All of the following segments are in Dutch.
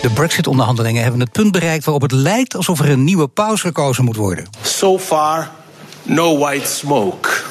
De Brexit-onderhandelingen hebben het punt bereikt waarop het lijkt alsof er een nieuwe paus gekozen moet worden. So far, no white smoke.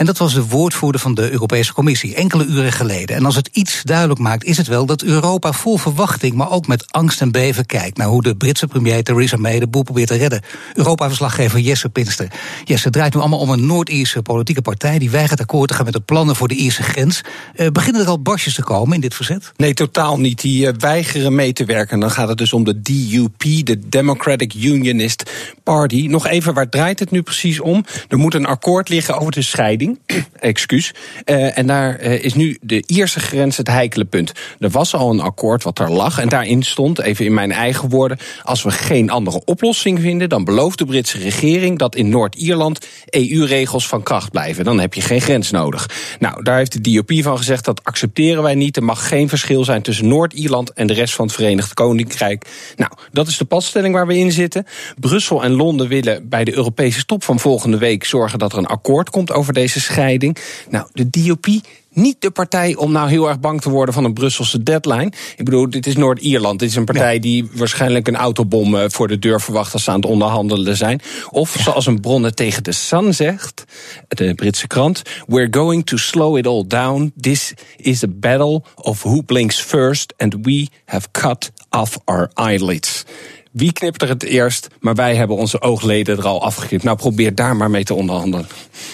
En dat was de woordvoerder van de Europese Commissie enkele uren geleden. En als het iets duidelijk maakt, is het wel dat Europa vol verwachting, maar ook met angst en beven kijkt naar hoe de Britse premier Theresa May de boel probeert te redden. Europa-verslaggever Jesse Pinster. Jesse, het draait nu allemaal om een Noord-Ierse politieke partij die weigert akkoord te gaan met de plannen voor de Ierse grens. Uh, beginnen er al barstjes te komen in dit verzet? Nee, totaal niet. Die uh, weigeren mee te werken. Dan gaat het dus om de DUP, de Democratic Unionist Party. Nog even, waar draait het nu precies om? Er moet een akkoord liggen over de scheiding. Excuus. Uh, en daar uh, is nu de Ierse grens het heikele punt. Er was al een akkoord wat er lag. En daarin stond, even in mijn eigen woorden. Als we geen andere oplossing vinden, dan belooft de Britse regering dat in Noord-Ierland EU-regels van kracht blijven. Dan heb je geen grens nodig. Nou, daar heeft de DOP van gezegd dat accepteren wij niet. Er mag geen verschil zijn tussen Noord-Ierland en de rest van het Verenigd Koninkrijk. Nou, dat is de padstelling waar we in zitten. Brussel en Londen willen bij de Europese top van volgende week zorgen dat er een akkoord komt over deze scheiding. Nou, de DOP niet de partij om nou heel erg bang te worden van een Brusselse deadline. Ik bedoel, dit is Noord-Ierland. Dit is een partij ja. die waarschijnlijk een autobom voor de deur verwacht als ze aan het onderhandelen zijn. Of ja. zoals een bron tegen de Sun zegt, de Britse krant: We're going to slow it all down. This is a battle of who blinks first, and we have cut off our eyelids. Wie knipt er het eerst? Maar wij hebben onze oogleden er al afgeknipt. Nou, probeer daar maar mee te onderhandelen.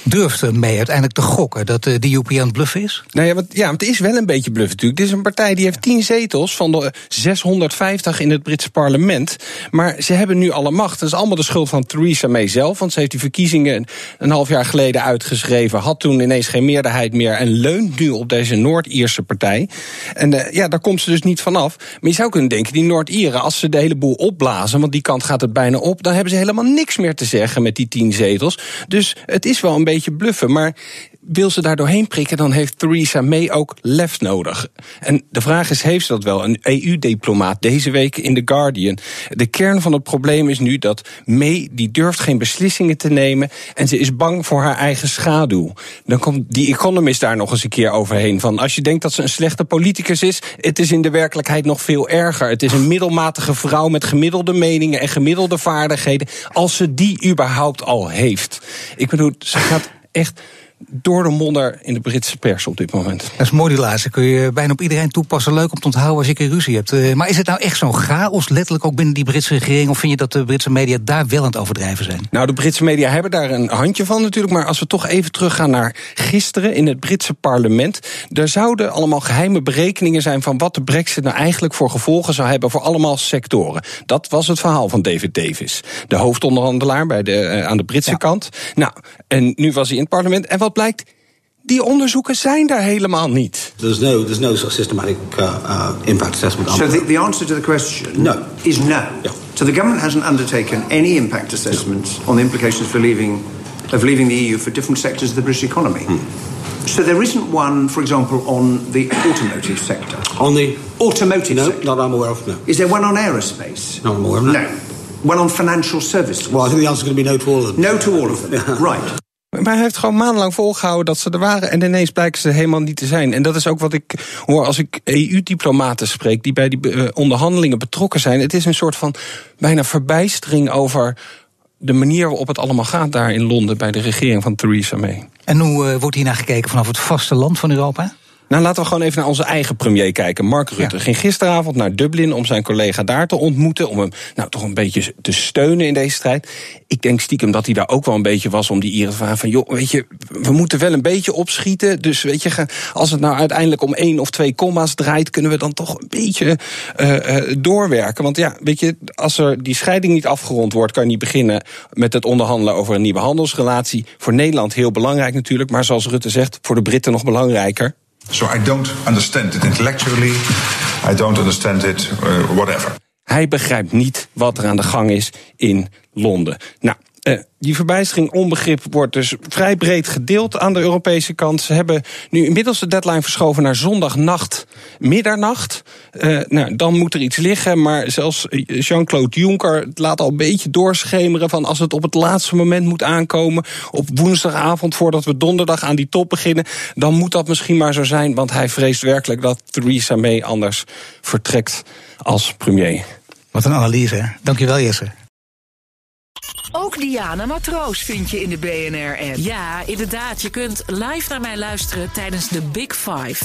Durft mee uiteindelijk te gokken dat de DUP aan het bluffen is? Nou ja, want, ja, want het is wel een beetje bluff natuurlijk. Dit is een partij die heeft 10 zetels van de 650 in het Britse parlement. Maar ze hebben nu alle macht. Dat is allemaal de schuld van Theresa May zelf. Want ze heeft die verkiezingen een half jaar geleden uitgeschreven. Had toen ineens geen meerderheid meer. En leunt nu op deze Noord-Ierse partij. En uh, ja, daar komt ze dus niet vanaf. Maar je zou kunnen denken, die Noord-Ieren, als ze de hele boel opblazen. Want die kant gaat het bijna op. Dan hebben ze helemaal niks meer te zeggen met die 10 zetels. Dus het is wel een beetje bluffen. Maar wil ze daar doorheen prikken, dan heeft Theresa May ook lef nodig. En de vraag is, heeft ze dat wel? Een EU-diplomaat deze week in The Guardian. De kern van het probleem is nu dat May, die durft geen beslissingen te nemen... en ze is bang voor haar eigen schaduw. Dan komt die Economist daar nog eens een keer overheen. Van als je denkt dat ze een slechte politicus is... het is in de werkelijkheid nog veel erger. Het is een middelmatige vrouw met gemiddelde meningen... en gemiddelde vaardigheden, als ze die überhaupt al heeft. Ik bedoel, ze gaat echt door de modder in de Britse pers op dit moment. Dat is mooi die laatste. Kun je bijna op iedereen toepassen. Leuk om te onthouden als je een ruzie hebt. Maar is het nou echt zo'n chaos, letterlijk ook binnen die Britse regering? Of vind je dat de Britse media daar wel aan het overdrijven zijn? Nou, de Britse media hebben daar een handje van natuurlijk. Maar als we toch even teruggaan naar gisteren in het Britse parlement. Er zouden allemaal geheime berekeningen zijn van wat de brexit nou eigenlijk voor gevolgen zou hebben voor allemaal sectoren. Dat was het verhaal van David Davis. De hoofdonderhandelaar bij de, uh, aan de Britse ja. kant. Nou, en nu was hij in het parlement. En wat blijkt? Die onderzoeken zijn daar helemaal niet. There's no, there's no sort of systematic uh, uh, impact assessment. So the, the answer to the question no. is no. Yeah. So the government hasn't undertaken any impact assessments no. on the implications for leaving, of leaving the EU for different sectors of the British economy. Hmm. So there isn't one, for example, on the automotive sector. On the automotive no, sector. not I'm aware of. No. Is there one on aerospace? Not I'm aware of. No. no. One on financial services. Well, I think the answer is going to be no to all of them. No to all of them. right. Maar hij heeft gewoon maandenlang volgehouden dat ze er waren. En ineens blijken ze helemaal niet te zijn. En dat is ook wat ik hoor als ik EU-diplomaten spreek. die bij die uh, onderhandelingen betrokken zijn. Het is een soort van bijna verbijstering over de manier waarop het allemaal gaat daar in Londen. bij de regering van Theresa May. En hoe uh, wordt hier naar gekeken vanaf het vasteland van Europa? Nou, laten we gewoon even naar onze eigen premier kijken. Mark Rutte ja. ging gisteravond naar Dublin om zijn collega daar te ontmoeten. Om hem nou toch een beetje te steunen in deze strijd. Ik denk stiekem dat hij daar ook wel een beetje was om die Ieren te vragen van... joh, weet je, we moeten wel een beetje opschieten. Dus weet je, als het nou uiteindelijk om één of twee komma's draait... kunnen we dan toch een beetje uh, uh, doorwerken. Want ja, weet je, als er die scheiding niet afgerond wordt... kan je niet beginnen met het onderhandelen over een nieuwe handelsrelatie. Voor Nederland heel belangrijk natuurlijk. Maar zoals Rutte zegt, voor de Britten nog belangrijker. So I don't understand it intellectually. I don't understand it uh, whatever. Hij begrijpt niet wat er aan de gang is in Londen. Nou, Uh, die verbijstering onbegrip wordt dus vrij breed gedeeld aan de Europese kant. Ze hebben nu inmiddels de deadline verschoven naar zondagnacht, middernacht. Uh, nou, dan moet er iets liggen, maar zelfs Jean-Claude Juncker laat al een beetje doorschemeren van als het op het laatste moment moet aankomen, op woensdagavond voordat we donderdag aan die top beginnen, dan moet dat misschien maar zo zijn, want hij vreest werkelijk dat Theresa May anders vertrekt als premier. Wat een analyse, hè? Dankjewel, Jesse. Ook Diana Matroos vind je in de BNR-app. Ja, inderdaad. Je kunt live naar mij luisteren tijdens de Big Five.